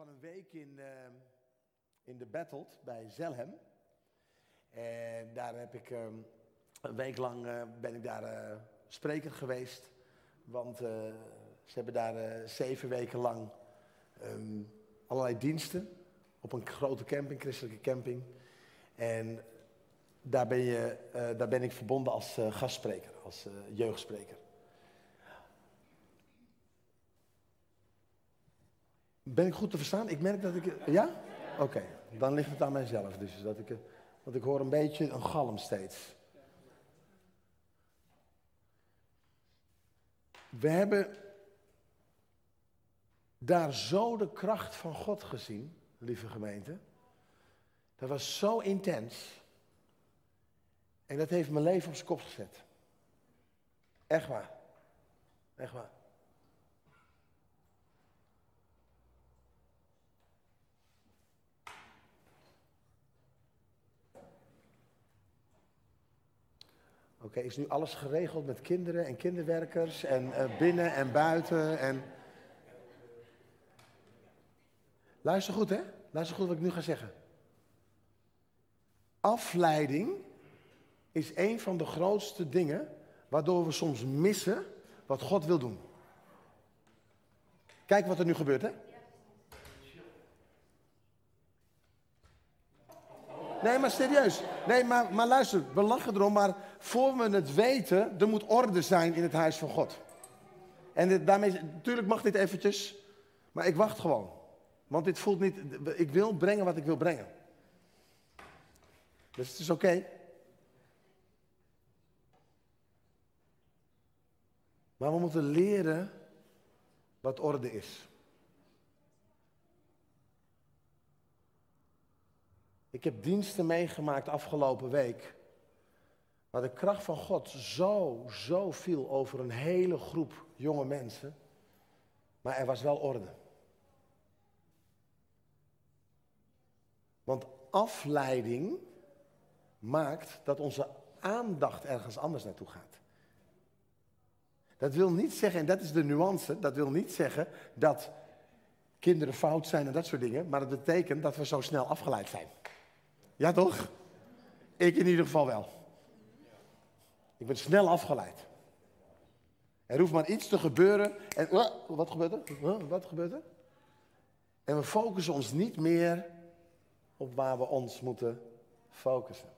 van een week in, uh, in de Battled bij Zelhem. En daar heb ik uh, een week lang uh, ben ik daar uh, spreker geweest. Want ze hebben daar zeven weken lang um, allerlei diensten op een grote camping, christelijke camping. En daar ben, je, daar ben ik verbonden als gastspreker, als jeugdspreker. Ben ik goed te verstaan? Ik merk dat ik. Ja? Oké, dan ligt het aan mijzelf. Dus dat ik, want ik hoor een beetje een galm steeds. We hebben daar zo de kracht van God gezien, lieve gemeente. Dat was zo intens. En dat heeft mijn leven op zijn kop gezet. Echt waar. Echt waar. Oké, is nu alles geregeld met kinderen en kinderwerkers en uh, binnen en buiten en... Luister goed, hè? Luister goed wat ik nu ga zeggen. Afleiding is een van de grootste dingen waardoor we soms missen wat God wil doen. Kijk wat er nu gebeurt, hè? Nee, maar serieus. Nee, maar, maar luister, we lachen erom, maar voor we het weten, er moet orde zijn in het huis van God. En daarmee, natuurlijk mag dit eventjes, maar ik wacht gewoon. Want dit voelt niet, ik wil brengen wat ik wil brengen. Dus het is oké. Maar we moeten leren wat orde is. Ik heb diensten meegemaakt afgelopen week. Waar de kracht van God zo, zo viel over een hele groep jonge mensen. Maar er was wel orde. Want afleiding maakt dat onze aandacht ergens anders naartoe gaat. Dat wil niet zeggen, en dat is de nuance, dat wil niet zeggen dat kinderen fout zijn en dat soort dingen, maar dat betekent dat we zo snel afgeleid zijn. Ja toch? Ik in ieder geval wel. Ik ben snel afgeleid. Er hoeft maar iets te gebeuren. En wat gebeurt er? wat gebeurt er? En we focussen ons niet meer op waar we ons moeten focussen.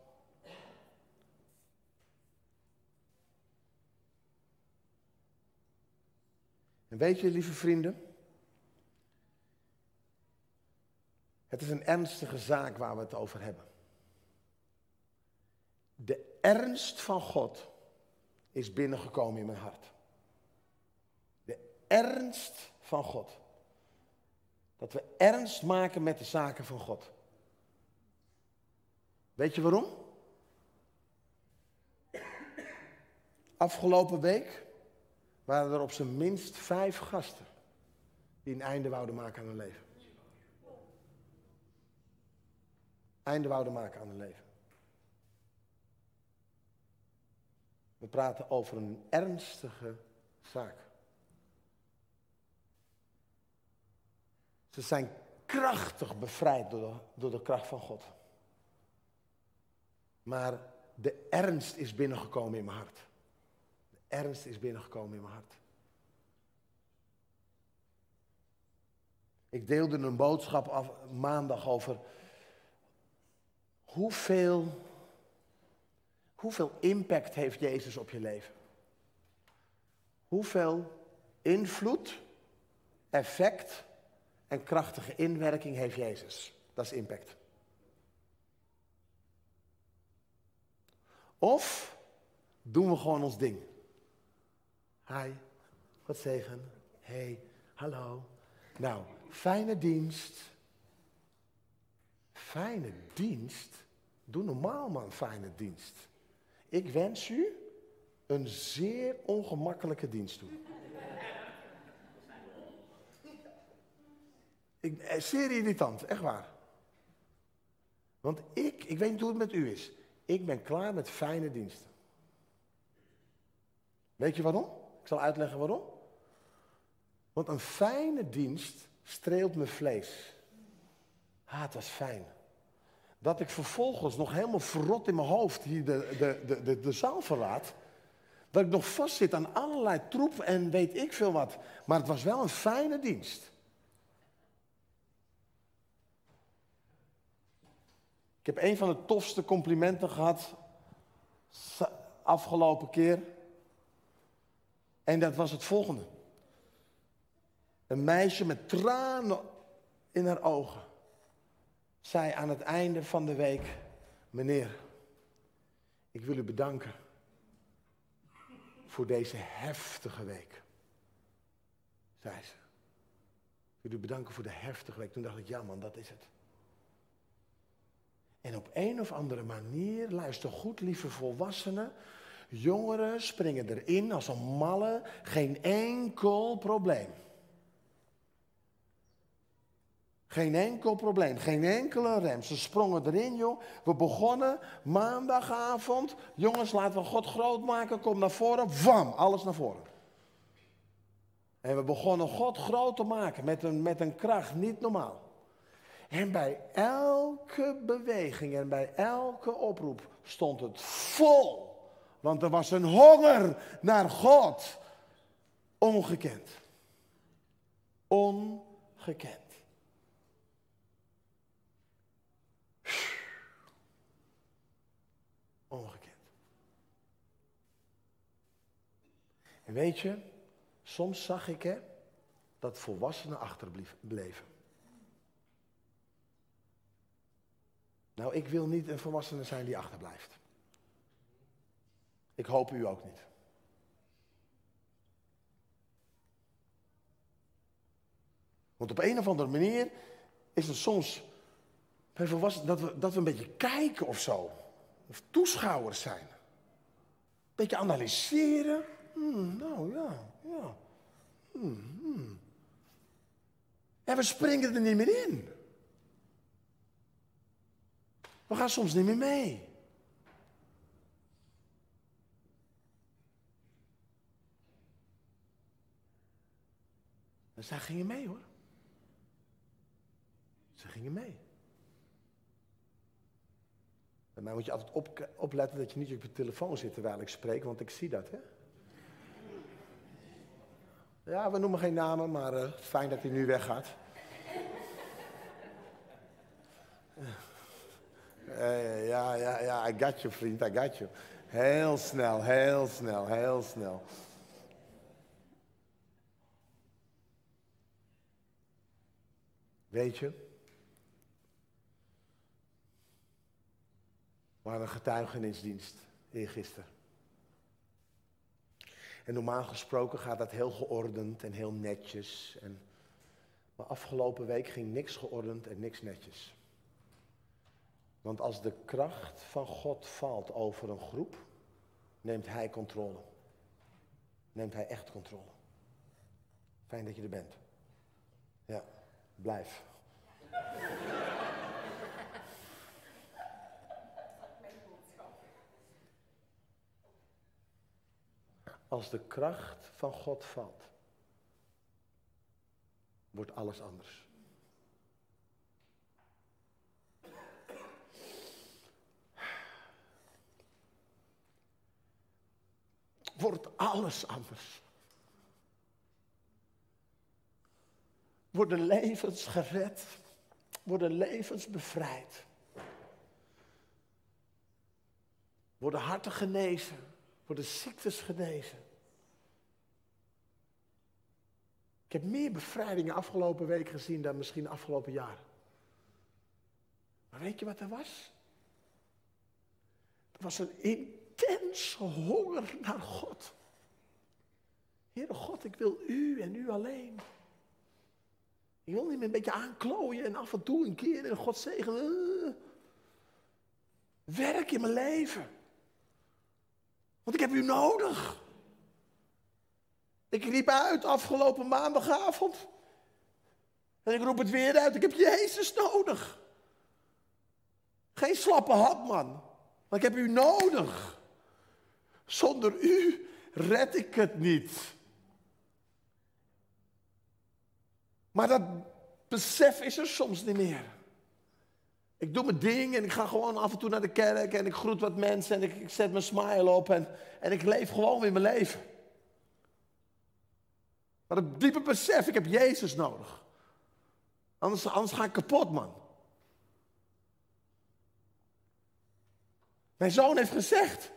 En weet je, lieve vrienden, het is een ernstige zaak waar we het over hebben. De ernst van God is binnengekomen in mijn hart. De ernst van God. Dat we ernst maken met de zaken van God. Weet je waarom? Afgelopen week waren er op zijn minst vijf gasten die een einde wouden maken aan hun leven. Einde wouden maken aan hun leven. We praten over een ernstige zaak. Ze zijn krachtig bevrijd door de, door de kracht van God. Maar de ernst is binnengekomen in mijn hart. De ernst is binnengekomen in mijn hart. Ik deelde een boodschap af, maandag over hoeveel Hoeveel impact heeft Jezus op je leven? Hoeveel invloed, effect en krachtige inwerking heeft Jezus? Dat is impact. Of doen we gewoon ons ding? Hi, God zegen. Hey, hallo. Nou, fijne dienst. Fijne dienst? Doe normaal man, fijne dienst. Ik wens u een zeer ongemakkelijke dienst toe. Ik, eh, zeer irritant, echt waar. Want ik, ik weet niet hoe het met u is. Ik ben klaar met fijne diensten. Weet je waarom? Ik zal uitleggen waarom. Want een fijne dienst streelt mijn vlees. Ah, het was fijn. Dat ik vervolgens nog helemaal verrot in mijn hoofd hier de, de, de, de, de zaal verlaat. Dat ik nog vastzit aan allerlei troep en weet ik veel wat. Maar het was wel een fijne dienst. Ik heb een van de tofste complimenten gehad afgelopen keer. En dat was het volgende. Een meisje met tranen in haar ogen zei aan het einde van de week: Meneer, ik wil u bedanken voor deze heftige week. Zei ze. Ik wil u bedanken voor de heftige week. Toen dacht ik: Ja, man, dat is het. En op een of andere manier, luister goed, lieve volwassenen, jongeren springen erin als een malle, geen enkel probleem. Geen enkel probleem, geen enkele rem. Ze sprongen erin, joh. We begonnen maandagavond. Jongens, laten we God groot maken. Kom naar voren. Wam, alles naar voren. En we begonnen God groot te maken met een, met een kracht niet normaal. En bij elke beweging en bij elke oproep stond het vol. Want er was een honger naar God. Ongekend. Ongekend. Ongekend. En weet je, soms zag ik hè, dat volwassenen achterbleven. Nou, ik wil niet een volwassene zijn die achterblijft. Ik hoop u ook niet. Want op een of andere manier is het soms bij volwassenen dat we, dat we een beetje kijken of zo. Of toeschouwers zijn. Een beetje analyseren. Hmm, nou ja, ja. Hmm, hmm. En we springen er niet meer in. We gaan soms niet meer mee. En zij gingen mee hoor. Ze gingen mee. Mij moet je altijd op, opletten dat je niet op je telefoon zit terwijl ik spreek, want ik zie dat, hè? Ja, we noemen geen namen, maar uh, fijn dat hij nu weggaat. Uh, ja, ja, ja, I got you, vriend, I got you. Heel snel, heel snel, heel snel. Weet je, Hadden een getuigenisdienst eergisteren. En normaal gesproken gaat dat heel geordend en heel netjes. En, maar afgelopen week ging niks geordend en niks netjes. Want als de kracht van God valt over een groep, neemt Hij controle. Neemt Hij echt controle. Fijn dat je er bent. Ja, blijf. Als de kracht van God valt, wordt alles anders. Wordt alles anders. Worden levens gered, worden levens bevrijd. Worden harten genezen de ziektes genezen. Ik heb meer bevrijdingen afgelopen week gezien dan misschien afgelopen jaar. Maar weet je wat er was? Er was een intense honger naar God. Heere God, ik wil u en u alleen. Ik wil niet meer een beetje aanklooien en af en toe een keer en God zegenen. Werk in mijn leven. Want ik heb u nodig. Ik riep uit afgelopen maandagavond. En ik roep het weer uit. Ik heb Jezus nodig. Geen slappe hap, man. Maar ik heb u nodig. Zonder u red ik het niet. Maar dat besef is er soms niet meer. Ik doe mijn ding en ik ga gewoon af en toe naar de kerk en ik groet wat mensen en ik, ik zet mijn smile op en, en ik leef gewoon weer mijn leven. Maar het diepe besef, ik heb Jezus nodig. Anders, anders ga ik kapot, man. Mijn zoon heeft gezegd,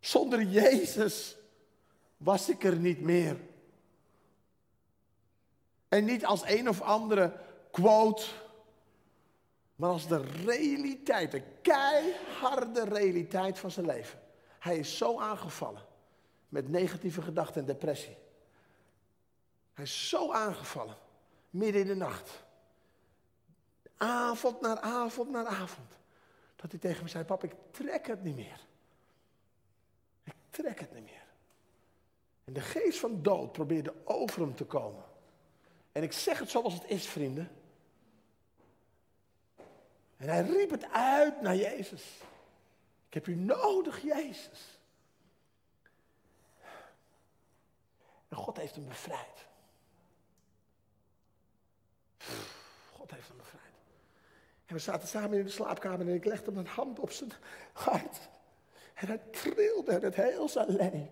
zonder Jezus was ik er niet meer. En niet als een of andere quote, maar als de realiteit, de keiharde realiteit van zijn leven. Hij is zo aangevallen met negatieve gedachten en depressie. Hij is zo aangevallen, midden in de nacht. Avond naar avond naar avond. Dat hij tegen me zei, pap, ik trek het niet meer. Ik trek het niet meer. En de geest van dood probeerde over hem te komen. En ik zeg het zoals het is, vrienden. En hij riep het uit naar Jezus. Ik heb u nodig, Jezus. En God heeft hem bevrijd. God heeft hem bevrijd. En we zaten samen in de slaapkamer en ik legde mijn hand op zijn hart. En hij trilde en het heel zijn leven.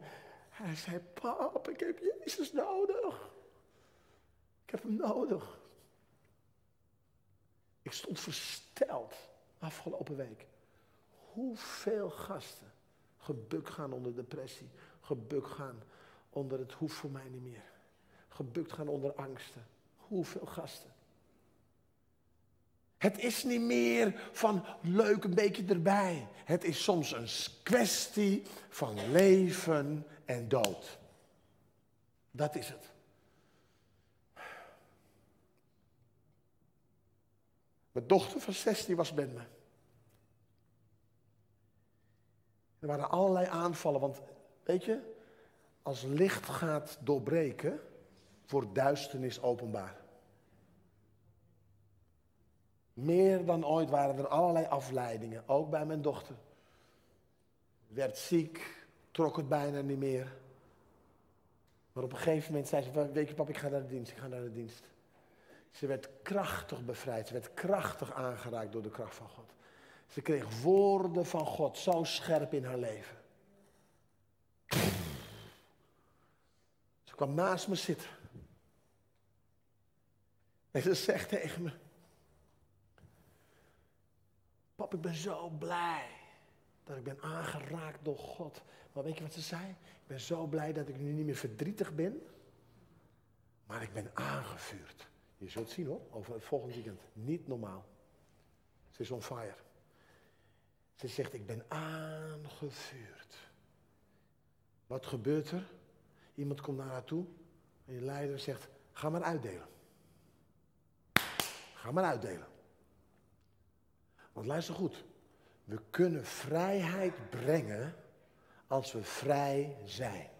Hij zei, pap, ik heb Jezus nodig. Ik heb hem nodig. Ik stond versteld afgelopen week. Hoeveel gasten gebukt gaan onder depressie. Gebukt gaan onder het hoeft voor mij niet meer. Gebukt gaan onder angsten. Hoeveel gasten. Het is niet meer van leuk een beetje erbij. Het is soms een kwestie van leven en dood. Dat is het. Mijn dochter van 16 was met me. Er waren allerlei aanvallen, want weet je, als licht gaat doorbreken, wordt duisternis openbaar. Meer dan ooit waren er allerlei afleidingen, ook bij mijn dochter. Werd ziek, trok het bijna niet meer. Maar op een gegeven moment zei ze, weet je pap, ik ga naar de dienst, ik ga naar de dienst. Ze werd krachtig bevrijd, ze werd krachtig aangeraakt door de kracht van God. Ze kreeg woorden van God zo scherp in haar leven. Ze kwam naast me zitten. En ze zegt tegen me, Pap, ik ben zo blij dat ik ben aangeraakt door God. Maar weet je wat ze zei? Ik ben zo blij dat ik nu niet meer verdrietig ben, maar ik ben aangevuurd. Je zult zien hoor, over het volgende weekend. Niet normaal. Ze is on fire. Ze zegt, ik ben aangevuurd. Wat gebeurt er? Iemand komt naar haar toe en je leider zegt, ga maar uitdelen. Ga maar uitdelen. Want luister goed, we kunnen vrijheid brengen als we vrij zijn.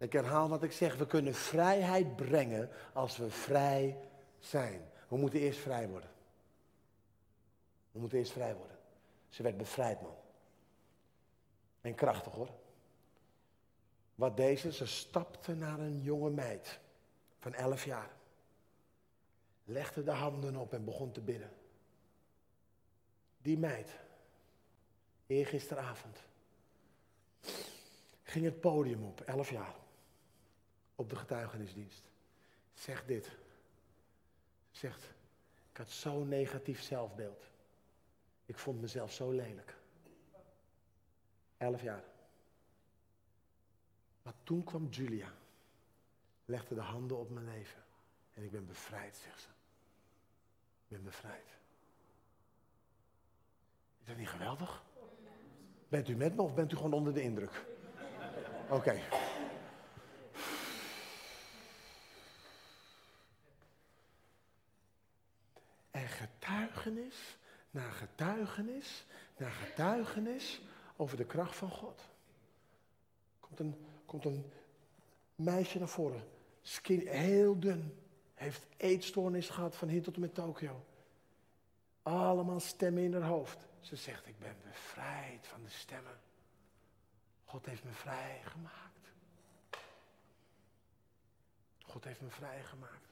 Ik herhaal wat ik zeg, we kunnen vrijheid brengen als we vrij zijn. We moeten eerst vrij worden. We moeten eerst vrij worden. Ze werd bevrijd, man. En krachtig hoor. Wat deze, ze stapte naar een jonge meid van elf jaar legde de handen op en begon te bidden. Die meid, eergisteravond, ging het podium op, elf jaar, op de getuigenisdienst. Zegt dit. Zegt, ik had zo'n negatief zelfbeeld. Ik vond mezelf zo lelijk. Elf jaar. Maar toen kwam Julia. Legde de handen op mijn leven. En ik ben bevrijd, zegt ze ben bevrijd. Is dat niet geweldig? Bent u met me of bent u gewoon onder de indruk? Oké. En getuigenis na getuigenis na getuigenis over de kracht van God. Komt een, komt een meisje naar voren, skin, heel dun, heeft eetstoornis gehad van hier tot en met Tokio. Allemaal stemmen in haar hoofd. Ze zegt, ik ben bevrijd van de stemmen. God heeft me vrijgemaakt. God heeft me vrijgemaakt.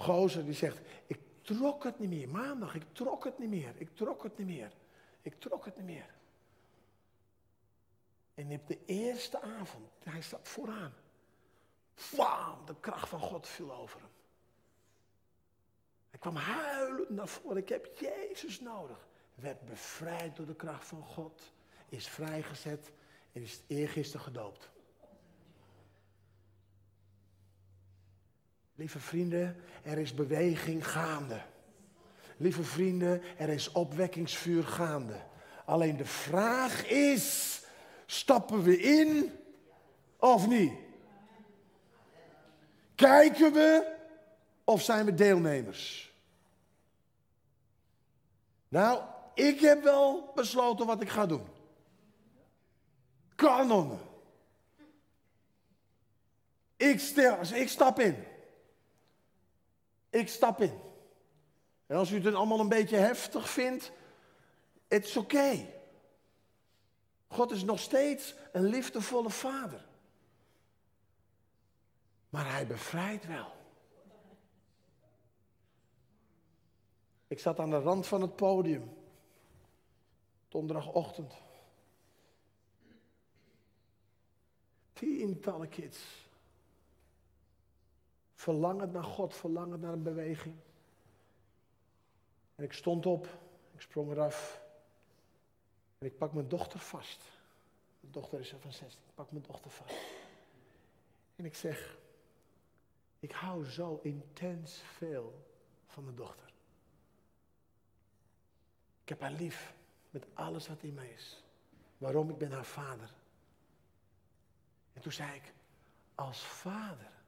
Gozer die zegt, ik trok het niet meer. Maandag, ik trok het niet meer. Ik trok het niet meer. Ik trok het niet meer. En op de eerste avond, hij staat vooraan. Wauw, de kracht van God viel over hem. Hij kwam huilend naar voren. Ik heb Jezus nodig. Werd bevrijd door de kracht van God. Is vrijgezet en is eergisteren gedoopt. Lieve vrienden, er is beweging gaande. Lieve vrienden, er is opwekkingsvuur gaande. Alleen de vraag is, stappen we in of niet? Kijken we of zijn we deelnemers? Nou, ik heb wel besloten wat ik ga doen. Kanonnen. Ik, stel, ik stap in. Ik stap in. En als u het allemaal een beetje heftig vindt, het oké. God is nog steeds een liefdevolle vader. Maar hij bevrijdt wel. Ik zat aan de rand van het podium. Donderdagochtend. Tientallen kids. Verlangend naar God, verlangend naar een beweging. En ik stond op, ik sprong eraf. En ik pak mijn dochter vast. Mijn dochter is er van 16. Ik pak mijn dochter vast. En ik zeg, ik hou zo intens veel van mijn dochter. Ik heb haar lief met alles wat in mij is. Waarom? Ik ben haar vader. En toen zei ik, als vader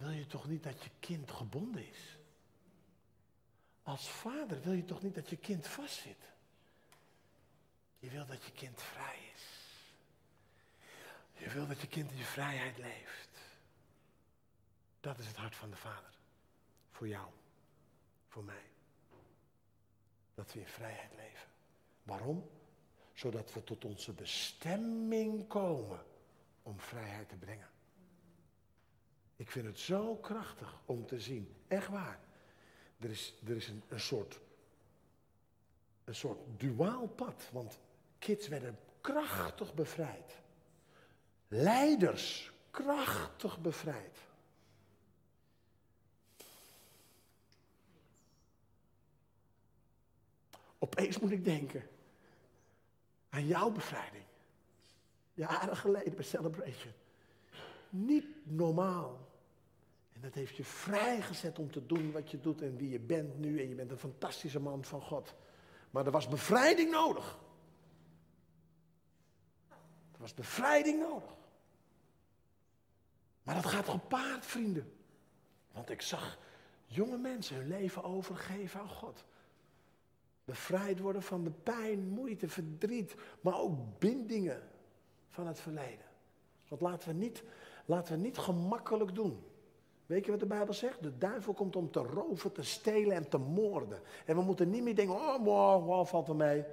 wil je toch niet dat je kind gebonden is? Als vader wil je toch niet dat je kind vastzit? Je wil dat je kind vrij is. Je wil dat je kind in je vrijheid leeft. Dat is het hart van de Vader. Voor jou. Voor mij. Dat we in vrijheid leven. Waarom? Zodat we tot onze bestemming komen om vrijheid te brengen. Ik vind het zo krachtig om te zien. Echt waar. Er is, er is een, een, soort, een soort duaal pad. Want kids werden krachtig bevrijd. Leiders krachtig bevrijd. Opeens moet ik denken aan jouw bevrijding. Jaren geleden bij Celebration. Niet normaal. En dat heeft je vrijgezet om te doen wat je doet en wie je bent nu. En je bent een fantastische man van God. Maar er was bevrijding nodig. Er was bevrijding nodig. Maar dat gaat gepaard, vrienden. Want ik zag jonge mensen hun leven overgeven aan God. Bevrijd worden van de pijn, moeite, verdriet, maar ook bindingen van het verleden. Want laten we niet, laten we niet gemakkelijk doen. Weet je wat de Bijbel zegt? De duivel komt om te roven, te stelen en te moorden. En we moeten niet meer denken, oh, wow, wow valt er mee.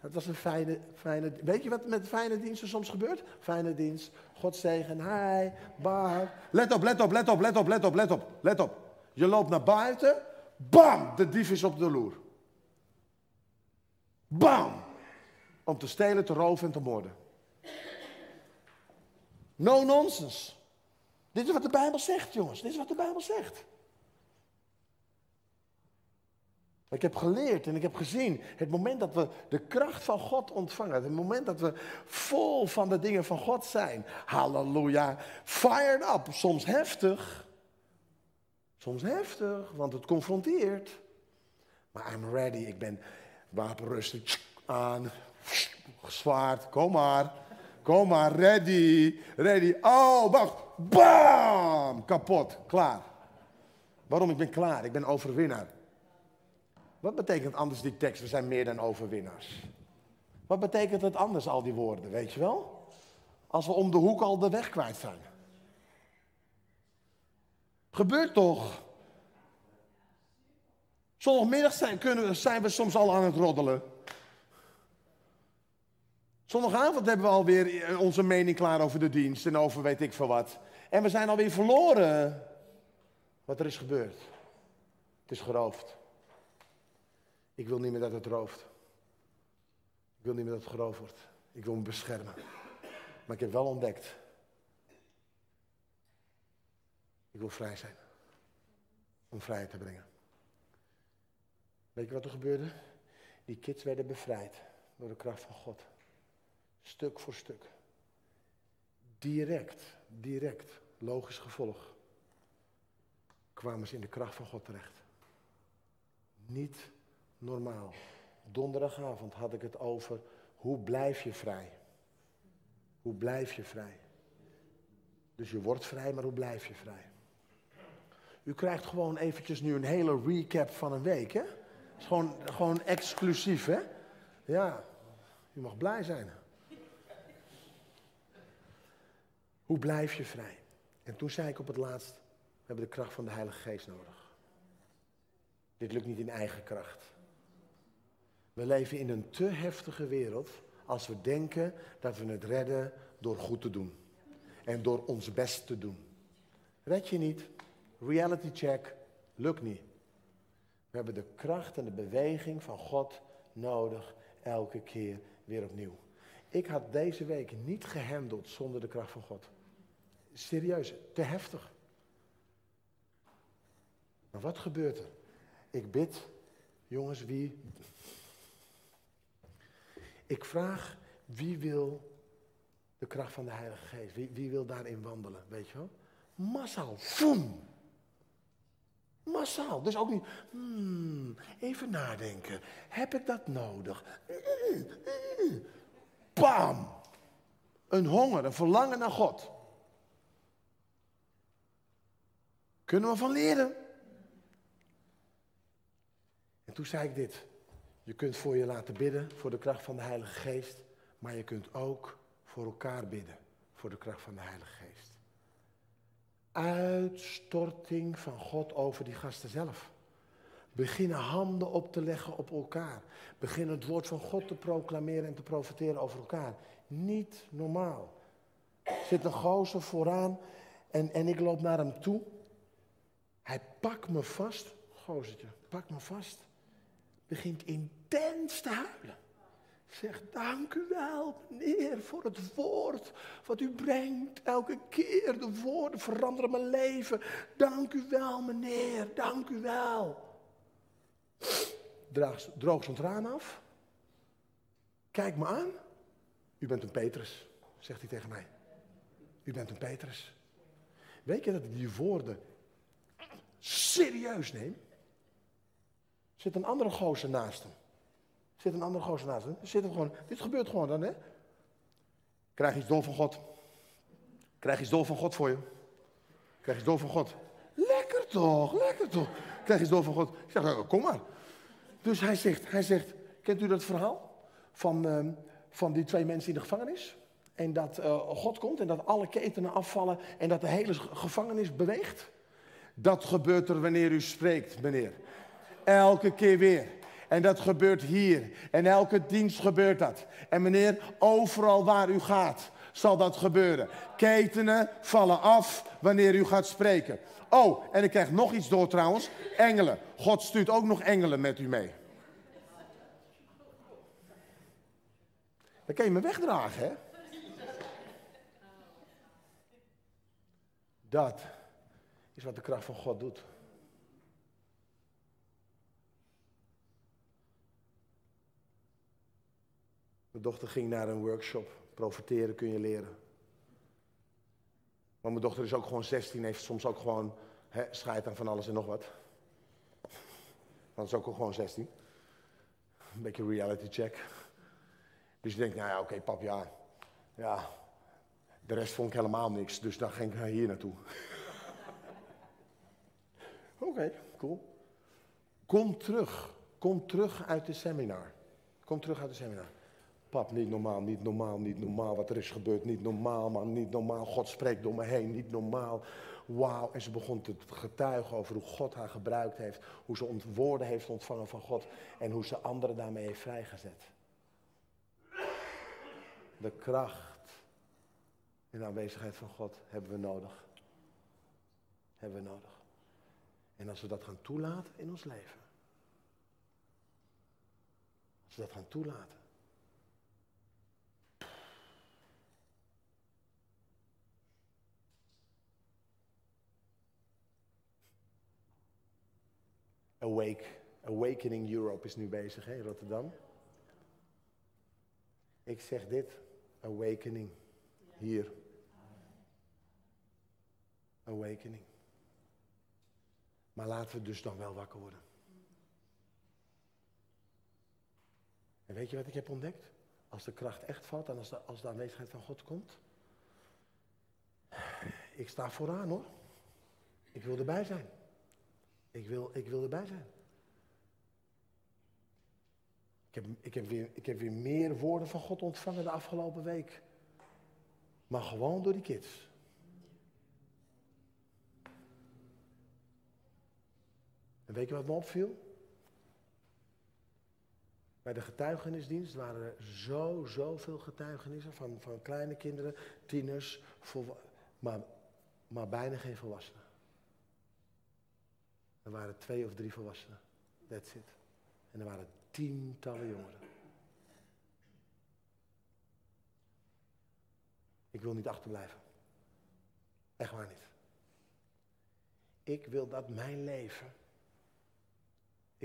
dat was een fijne, fijne... Weet je wat met fijne diensten soms gebeurt? Fijne dienst, God zegen, hi, bar. Let op, let op, let op, let op, let op, let op, let op. Je loopt naar buiten, bam, de dief is op de loer. Bam! Om te stelen, te roven en te moorden. No nonsense. Dit is wat de Bijbel zegt, jongens. Dit is wat de Bijbel zegt. Ik heb geleerd en ik heb gezien, het moment dat we de kracht van God ontvangen, het moment dat we vol van de dingen van God zijn, halleluja, fired up, soms heftig, soms heftig, want het confronteert, maar I'm ready, ik ben wapenrustig aan, zwaard, kom maar, kom maar, ready, ready, oh, wacht, Bam! Kapot. Klaar. Waarom? Ik ben klaar. Ik ben overwinnaar. Wat betekent anders die tekst? We zijn meer dan overwinnaars. Wat betekent het anders, al die woorden? Weet je wel? Als we om de hoek al de weg kwijt zijn. Gebeurt toch? Zondagmiddag zijn, kunnen, zijn we soms al aan het roddelen. Zondagavond hebben we alweer onze mening klaar over de dienst en over weet ik veel wat. En we zijn alweer verloren. Wat er is gebeurd. Het is geroofd. Ik wil niet meer dat het rooft. Ik wil niet meer dat het geroofd wordt. Ik wil me beschermen. Maar ik heb wel ontdekt. Ik wil vrij zijn. Om vrijheid te brengen. Weet je wat er gebeurde? Die kids werden bevrijd door de kracht van God. Stuk voor stuk. Direct, direct, logisch gevolg. Kwamen ze in de kracht van God terecht. Niet normaal. Donderdagavond had ik het over hoe blijf je vrij? Hoe blijf je vrij? Dus je wordt vrij, maar hoe blijf je vrij? U krijgt gewoon eventjes nu een hele recap van een week, hè? is gewoon, gewoon exclusief, hè? Ja, u mag blij zijn. Hoe blijf je vrij? En toen zei ik op het laatst, we hebben de kracht van de Heilige Geest nodig. Dit lukt niet in eigen kracht. We leven in een te heftige wereld als we denken dat we het redden door goed te doen. En door ons best te doen. Red je niet, reality check, lukt niet. We hebben de kracht en de beweging van God nodig elke keer weer opnieuw. Ik had deze week niet gehandeld zonder de kracht van God. Serieus, te heftig. Maar wat gebeurt er? Ik bid, jongens, wie. Ik vraag wie wil de kracht van de Heilige Geest? Wie, wie wil daarin wandelen? Weet je wel? Massaal. Voem. Massaal. Dus ook niet, hmm, even nadenken. Heb ik dat nodig? Bam! Een honger, een verlangen naar God. Kunnen we van leren? En toen zei ik dit. Je kunt voor je laten bidden, voor de kracht van de Heilige Geest. Maar je kunt ook voor elkaar bidden, voor de kracht van de Heilige Geest uitstorting van God over die gasten zelf. Beginnen handen op te leggen op elkaar. Beginnen het woord van God te proclameren en te profiteren over elkaar. Niet normaal. Zit een gozer vooraan en, en ik loop naar hem toe. Hij pakt me vast. Gozertje, pak me vast. Begint intens te huilen. Zeg, dank u wel, meneer, voor het woord wat u brengt. Elke keer de woorden veranderen mijn leven. Dank u wel, meneer, dank u wel. Droog, droog zijn traan af. Kijk me aan. U bent een Petrus, zegt hij tegen mij. U bent een Petrus. Weet je dat die woorden serieus neem? Zit een andere gozer naast hem. Zit een andere gozer naast hem. Zit gewoon, dit gebeurt gewoon dan, hè? Krijg iets dol van God. Krijg iets dol van God voor je. Krijg iets dol van God. Lekker toch, lekker toch. Krijg iets dol van God. Ik zeg, nou, kom maar. Dus hij zegt, hij zegt, kent u dat verhaal? Van, uh, van die twee mensen in de gevangenis? En dat uh, God komt en dat alle ketenen afvallen en dat de hele gevangenis beweegt? Dat gebeurt er wanneer u spreekt, meneer. Elke keer weer. En dat gebeurt hier. En elke dienst gebeurt dat. En meneer, overal waar u gaat, zal dat gebeuren. Ketenen vallen af wanneer u gaat spreken. Oh, en ik krijg nog iets door trouwens. Engelen. God stuurt ook nog engelen met u mee. Dan kan je me wegdragen, hè? Dat is wat de kracht van God doet. Mijn dochter ging naar een workshop. Profiteren kun je leren. Maar mijn dochter is ook gewoon 16, heeft soms ook gewoon hè, scheid aan van alles en nog wat. Dat is ook gewoon 16. Een beetje reality check. Dus je denkt, nou ja, oké, pap, ja. Ja, de rest vond ik helemaal niks, dus dan ging ik hier naartoe. Oké, cool. Kom terug. Kom terug uit de seminar. Kom terug uit de seminar. Pap, niet normaal, niet normaal, niet normaal. Wat er is gebeurd, niet normaal, man, niet normaal. God spreekt door me heen, niet normaal. Wauw. En ze begon te getuigen over hoe God haar gebruikt heeft. Hoe ze woorden heeft ontvangen van God. En hoe ze anderen daarmee heeft vrijgezet. De kracht in aanwezigheid van God hebben we nodig. hebben we nodig. En als we dat gaan toelaten in ons leven. Als we dat gaan toelaten. Awake, Awakening Europe is nu bezig hè, Rotterdam. Ik zeg dit, awakening, hier. Awakening. Maar laten we dus dan wel wakker worden. En weet je wat ik heb ontdekt? Als de kracht echt valt en als de, als de aanwezigheid van God komt. Ik sta vooraan hoor. Ik wil erbij zijn. Ik wil, ik wil erbij zijn. Ik heb, ik, heb weer, ik heb weer meer woorden van God ontvangen de afgelopen week. Maar gewoon door die kids. En weet je wat me opviel? Bij de getuigenisdienst waren er zo, zoveel getuigenissen van, van kleine kinderen, tieners, maar, maar bijna geen volwassenen. Er waren twee of drie volwassenen. That's it. En er waren tientallen jongeren. Ik wil niet achterblijven. Echt waar niet. Ik wil dat mijn leven,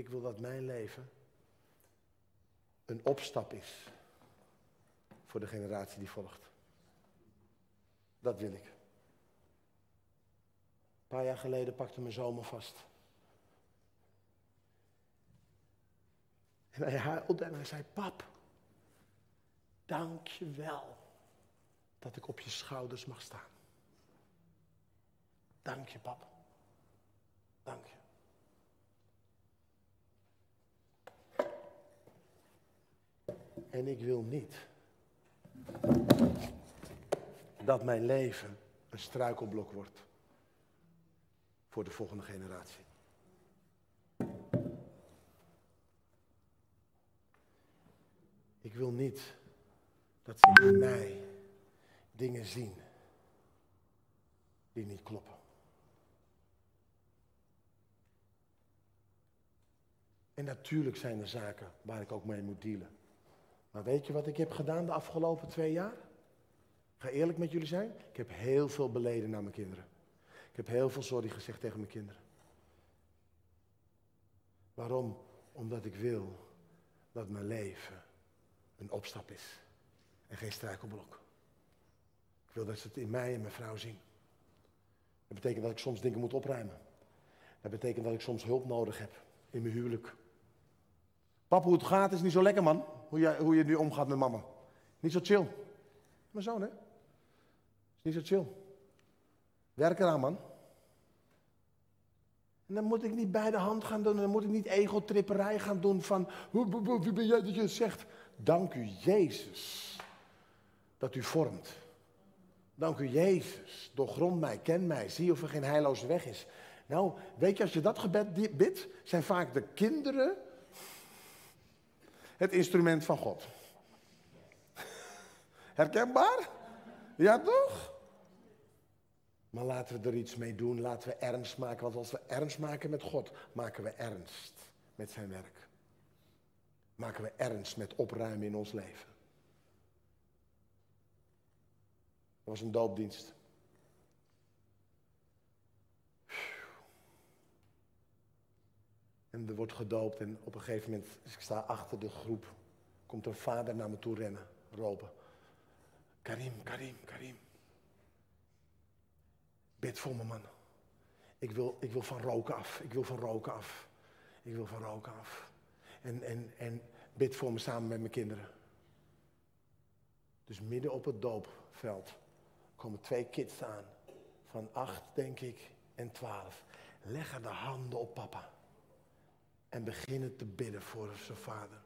ik wil dat mijn leven een opstap is voor de generatie die volgt. Dat wil ik. Een paar jaar geleden pakte mijn zomer vast. En hij huilde en hij zei, pap, dank je wel dat ik op je schouders mag staan. Dank je, pap. Dank je. En ik wil niet dat mijn leven een struikelblok wordt voor de volgende generatie. Ik wil niet dat ze in mij dingen zien die niet kloppen. En natuurlijk zijn er zaken waar ik ook mee moet dealen. Maar weet je wat ik heb gedaan de afgelopen twee jaar? Ik ga eerlijk met jullie zijn. Ik heb heel veel beleden naar mijn kinderen. Ik heb heel veel sorry gezegd tegen mijn kinderen. Waarom? Omdat ik wil dat mijn leven een opstap is. En geen struikelblok. Ik wil dat ze het in mij en mijn vrouw zien. Dat betekent dat ik soms dingen moet opruimen. Dat betekent dat ik soms hulp nodig heb in mijn huwelijk. Papa, hoe het gaat is niet zo lekker, man. Hoe je, hoe je nu omgaat met mama. Niet zo chill. Mijn zoon, hè? Is niet zo chill. Werk eraan, man. En dan moet ik niet bij de hand gaan doen. En dan moet ik niet egotripperij gaan doen van... Wie ben jij dat je zegt? Dank u, Jezus, dat u vormt. Dank u, Jezus. Doorgrond mij, ken mij. Zie of er geen heilloze weg is. Nou, weet je, als je dat gebed bidt, zijn vaak de kinderen het instrument van God. Herkenbaar? Ja, toch? Maar laten we er iets mee doen. Laten we ernst maken. Want als we ernst maken met God, maken we ernst met zijn werk. Maken we ernst met opruimen in ons leven. Dat was een doopdienst. En er wordt gedoopt en op een gegeven moment, dus ik sta achter de groep, komt een vader naar me toe rennen, roepen. Karim, Karim, Karim. Bid voor me, man. Ik wil, ik wil van roken af. Ik wil van roken af. Ik wil van roken af. En, en, en bid voor me samen met mijn kinderen. Dus midden op het doopveld komen twee kids aan. Van acht, denk ik, en twaalf. Leggen de handen op papa. En beginnen te bidden voor zijn vader.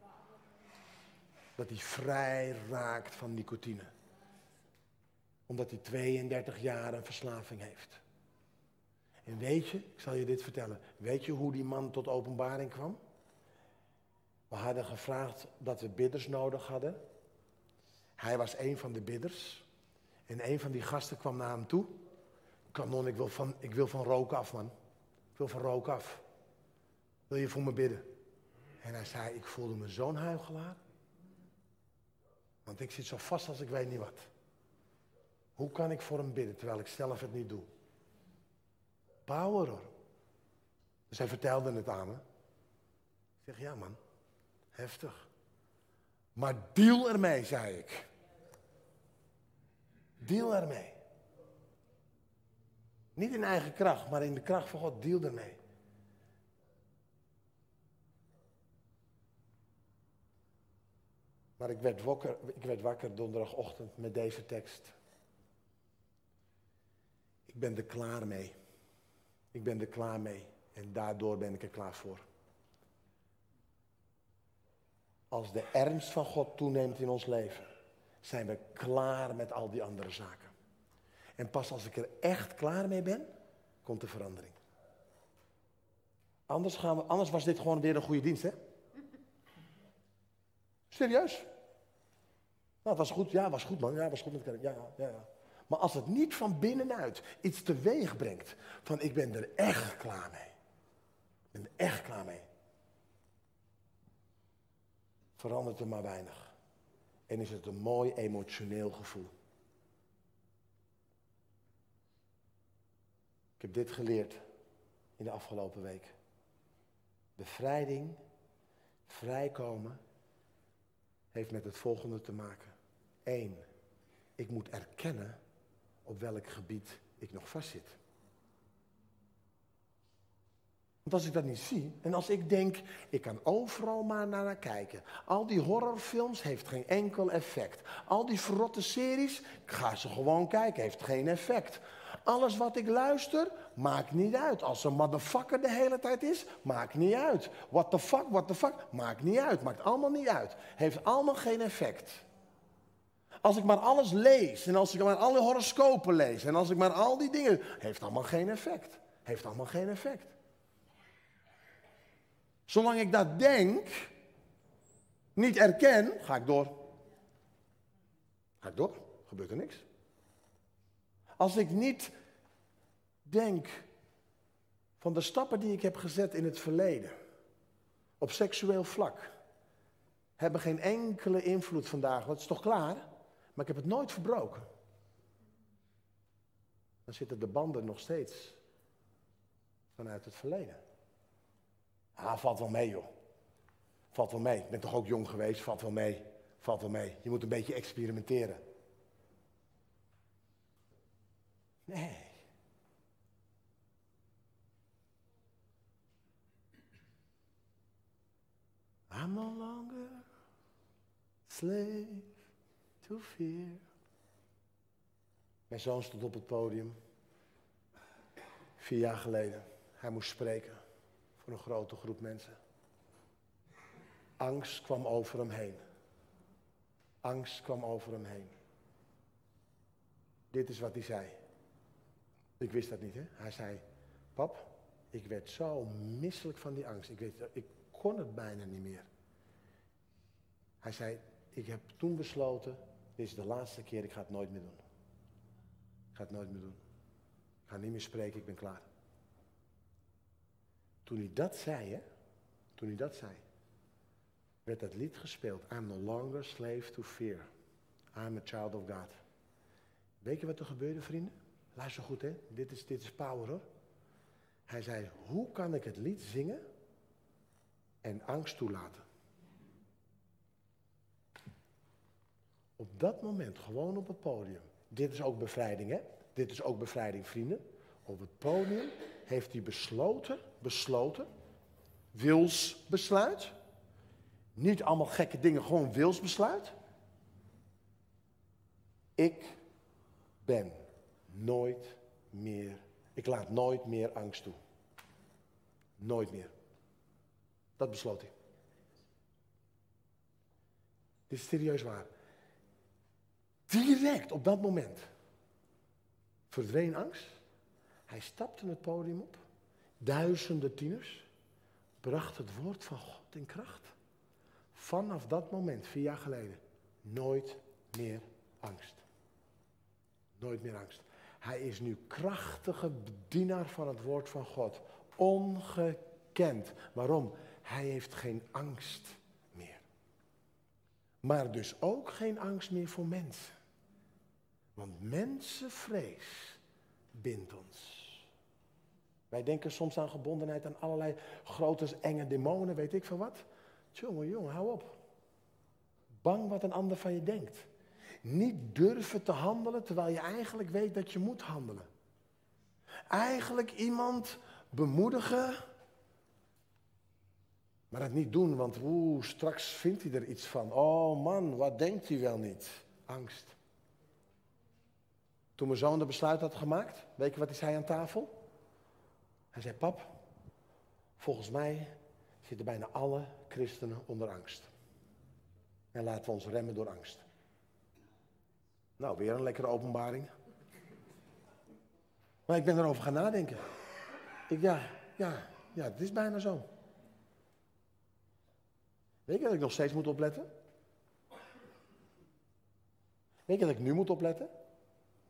Dat hij vrij raakt van nicotine. Omdat hij 32 jaar een verslaving heeft. En weet je, ik zal je dit vertellen. Weet je hoe die man tot openbaring kwam? We hadden gevraagd dat we bidders nodig hadden. Hij was een van de bidders. En een van die gasten kwam naar hem toe. Kanon, ik wil van, ik wil van rook af, man. Ik wil van rook af. Wil je voor me bidden? En hij zei, ik voelde me zo'n huigelaar. Want ik zit zo vast als ik weet niet wat. Hoe kan ik voor hem bidden terwijl ik zelf het niet doe? Power hoor. Dus hij vertelde het aan me. Ik zeg, ja man, heftig. Maar deal ermee, zei ik. Deal ermee. Niet in eigen kracht, maar in de kracht van God, deal ermee. Maar ik werd, wakker, ik werd wakker donderdagochtend met deze tekst. Ik ben er klaar mee. Ik ben er klaar mee. En daardoor ben ik er klaar voor. Als de ernst van God toeneemt in ons leven, zijn we klaar met al die andere zaken. En pas als ik er echt klaar mee ben, komt de verandering. Anders, gaan we, anders was dit gewoon weer een goede dienst, hè? Serieus? Nou, was goed. Ja, was goed, man. Ja, was goed met Ja, ja, ja. Maar als het niet van binnenuit iets teweeg brengt, van ik ben er echt klaar mee. Ik ben er echt klaar mee. Verandert er maar weinig. En is het een mooi emotioneel gevoel. Ik heb dit geleerd in de afgelopen week. Bevrijding, vrijkomen, heeft met het volgende te maken. Eén, ik moet erkennen op welk gebied ik nog vastzit. Want als ik dat niet zie, en als ik denk, ik kan overal maar naar kijken. Al die horrorfilms heeft geen enkel effect. Al die verrotte series, ik ga ze gewoon kijken, heeft geen effect. Alles wat ik luister, maakt niet uit. Als een motherfucker de hele tijd is, maakt niet uit. What the fuck, what the fuck, maakt niet uit. Maakt allemaal niet uit. Heeft allemaal geen effect. Als ik maar alles lees en als ik maar alle horoscopen lees en als ik maar al die dingen, heeft allemaal geen effect. Heeft allemaal geen effect. Zolang ik dat denk, niet erken, ga ik door. Ga ik door, gebeurt er niks. Als ik niet denk van de stappen die ik heb gezet in het verleden, op seksueel vlak, hebben geen enkele invloed vandaag. Dat is toch klaar? Maar ik heb het nooit verbroken. Dan zitten de banden nog steeds vanuit het verleden. Ah, valt wel mee, joh. Valt wel mee. Ik ben toch ook jong geweest? Valt wel mee. Valt wel mee. Je moet een beetje experimenteren. Nee. I'm no longer slave to fear. Mijn zoon stond op het podium. Vier jaar geleden. Hij moest spreken voor een grote groep mensen. Angst kwam over hem heen. Angst kwam over hem heen. Dit is wat hij zei. Ik wist dat niet, hè? Hij zei, pap, ik werd zo misselijk van die angst. Ik, weet, ik kon het bijna niet meer. Hij zei, ik heb toen besloten, dit is de laatste keer, ik ga het nooit meer doen. Ik ga het nooit meer doen. Ik ga niet meer spreken, ik ben klaar. Toen hij dat zei, hè, toen hij dat zei, werd dat lied gespeeld. I'm no longer slave to fear. I'm a child of God. Weet je wat er gebeurde, vrienden? Luister goed, hè. Dit is, dit is power, hoor. Hij zei, hoe kan ik het lied zingen en angst toelaten? Op dat moment, gewoon op het podium. Dit is ook bevrijding, hè? Dit is ook bevrijding, vrienden. Op het podium heeft hij besloten, besloten, wilsbesluit. Niet allemaal gekke dingen, gewoon wilsbesluit. Ik ben nooit meer, ik laat nooit meer angst toe. Nooit meer. Dat besloot hij. Dit is serieus waar. Direct op dat moment verdween angst. Hij stapte het podium op. Duizenden tieners brachten het woord van God in kracht. Vanaf dat moment, vier jaar geleden, nooit meer angst. Nooit meer angst. Hij is nu krachtige bedienaar van het woord van God. Ongekend. Waarom? Hij heeft geen angst meer. Maar dus ook geen angst meer voor mensen. Want mensenvrees bindt ons. Wij denken soms aan gebondenheid aan allerlei grote enge demonen, weet ik van wat. Jongen, jongen, hou op. Bang wat een ander van je denkt. Niet durven te handelen terwijl je eigenlijk weet dat je moet handelen. Eigenlijk iemand bemoedigen, maar het niet doen, want oeh, straks vindt hij er iets van. Oh man, wat denkt hij wel niet? Angst. Toen mijn zoon de besluit had gemaakt, weet je wat hij zei aan tafel? Hij zei, pap, volgens mij zitten bijna alle christenen onder angst. En laten we ons remmen door angst. Nou, weer een lekkere openbaring. Maar ik ben erover gaan nadenken. Ik, ja, ja, ja, het is bijna zo. Weet je dat ik nog steeds moet opletten? Weet je dat ik nu moet opletten?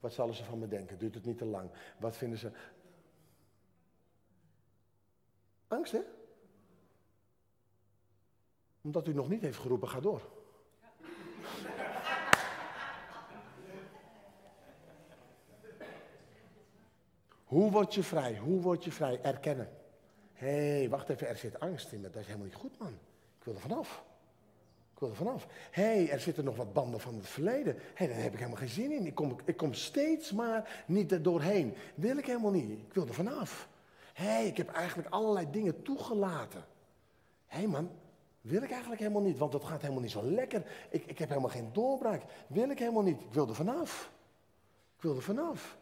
Wat zullen ze van me denken? Duurt het niet te lang? Wat vinden ze? Angst, hè? Omdat u nog niet heeft geroepen, ga door. Hoe word je vrij? Hoe word je vrij? Erkennen. Hé, hey, wacht even, er zit angst in me. Dat is helemaal niet goed, man. Ik wil er vanaf. Wil er vanaf. Hé, hey, er zitten nog wat banden van het verleden. Hé, hey, daar heb ik helemaal geen zin in. Ik kom, ik kom steeds maar niet er doorheen. Wil ik helemaal niet. Ik wil er vanaf. Hé, hey, ik heb eigenlijk allerlei dingen toegelaten. Hé hey man, wil ik eigenlijk helemaal niet, want het gaat helemaal niet zo lekker. Ik, ik heb helemaal geen doorbraak. Wil ik helemaal niet. Ik wil er vanaf. Ik wil er vanaf.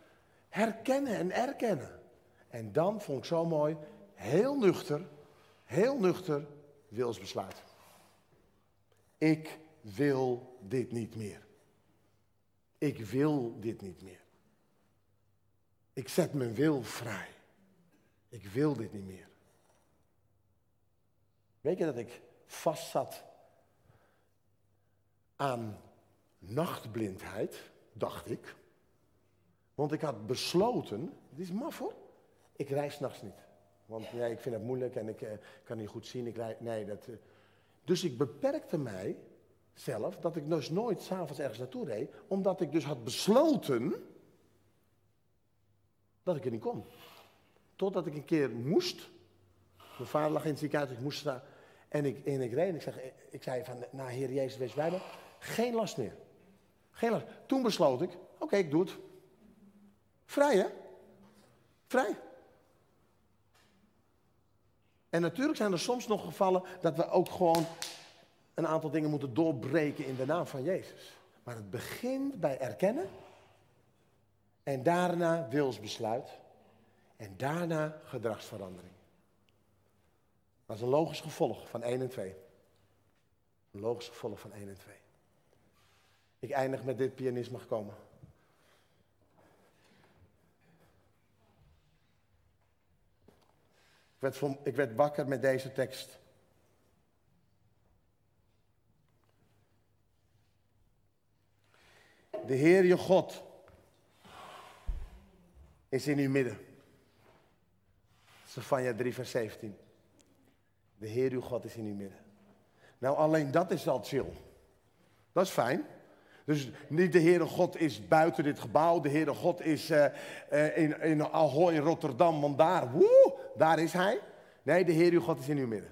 Herkennen en erkennen. En dan vond ik zo mooi, heel nuchter, heel nuchter, wilsbesluit. Ik wil dit niet meer. Ik wil dit niet meer. Ik zet mijn wil vrij. Ik wil dit niet meer. Weet je dat ik vast zat aan nachtblindheid, dacht ik. Want ik had besloten, het is maf hoor, ik reis nachts niet. Want nee, ik vind het moeilijk en ik eh, kan niet goed zien. Ik nee, dat, eh. Dus ik beperkte mij zelf dat ik dus nooit s'avonds ergens naartoe reed, omdat ik dus had besloten dat ik er niet kon. Totdat ik een keer moest. Mijn vader lag in het ziekenhuis, ik moest daar. En ik, en ik reed en ik, zeg, ik zei van, nou Heer Jezus, wees bij me. Geen last meer. Geen last. Toen besloot ik, oké, ik doe het. Vrij hè? Vrij. En natuurlijk zijn er soms nog gevallen dat we ook gewoon een aantal dingen moeten doorbreken in de naam van Jezus. Maar het begint bij erkennen en daarna wilsbesluit en daarna gedragsverandering. Dat is een logisch gevolg van 1 en 2. Een logisch gevolg van 1 en 2. Ik eindig met dit pianisme gekomen. Werd, ik werd wakker met deze tekst. De Heer je God is in uw midden. Sefania 3 vers 17. De Heer uw God is in uw midden. Nou, alleen dat is al chill. Dat is fijn. Dus niet de Heere God is buiten dit gebouw. De Heere God is uh, uh, in, in Ahoy, Rotterdam, want daar, woe, daar is Hij. Nee, de Heer uw God is in uw midden.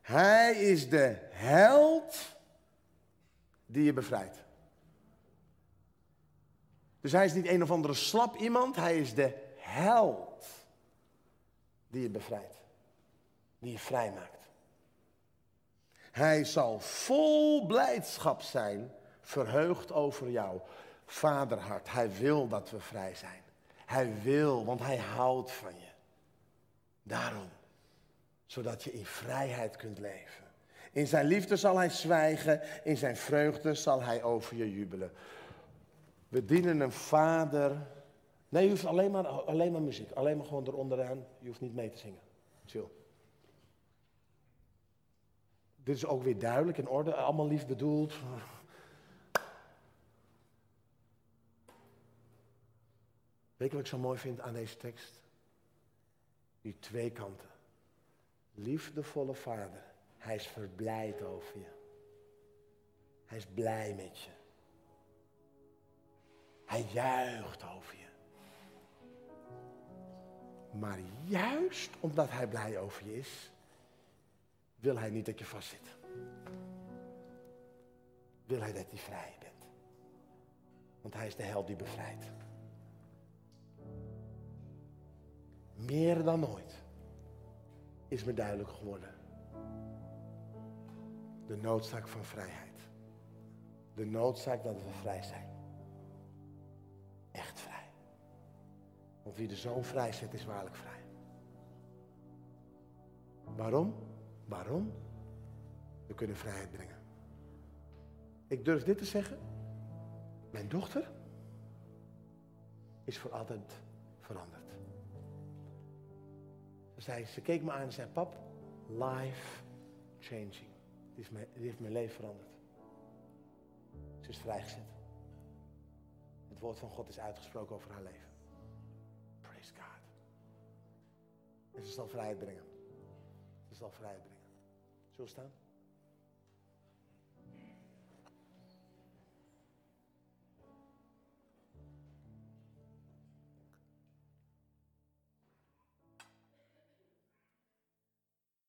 Hij is de held die je bevrijdt. Dus hij is niet een of andere slap iemand, hij is de held die je bevrijdt, die je vrijmaakt. Hij zal vol blijdschap zijn, verheugd over jou. Vaderhart, hij wil dat we vrij zijn. Hij wil, want hij houdt van je. Daarom, zodat je in vrijheid kunt leven. In zijn liefde zal hij zwijgen, in zijn vreugde zal hij over je jubelen. We dienen een vader. Nee, je hoeft alleen maar, alleen maar muziek. Alleen maar gewoon eronderaan. Je hoeft niet mee te zingen. Chill. Dit is ook weer duidelijk in orde. Allemaal lief bedoeld. Weet je wat ik zo mooi vind aan deze tekst? Die twee kanten. Liefdevolle vader, hij is verblijd over je. Hij is blij met je. Hij juicht over je. Maar juist omdat hij blij over je is, wil hij niet dat je vastzit. Wil hij dat je vrij bent. Want hij is de held die bevrijdt. Meer dan ooit is me duidelijk geworden. De noodzaak van vrijheid. De noodzaak dat we vrij zijn. Echt vrij. Want wie de zoon vrij zet, is waarlijk vrij. Waarom? Waarom? We kunnen vrijheid brengen. Ik durf dit te zeggen. Mijn dochter is voor altijd veranderd. Ze, ze keek me aan en zei, pap, life changing. Die heeft, mijn, die heeft mijn leven veranderd. Ze is vrijgezet. Het woord van God is uitgesproken over haar leven. Praise God. En ze zal vrijheid brengen. Ze zal vrijheid brengen. Zullen we staan?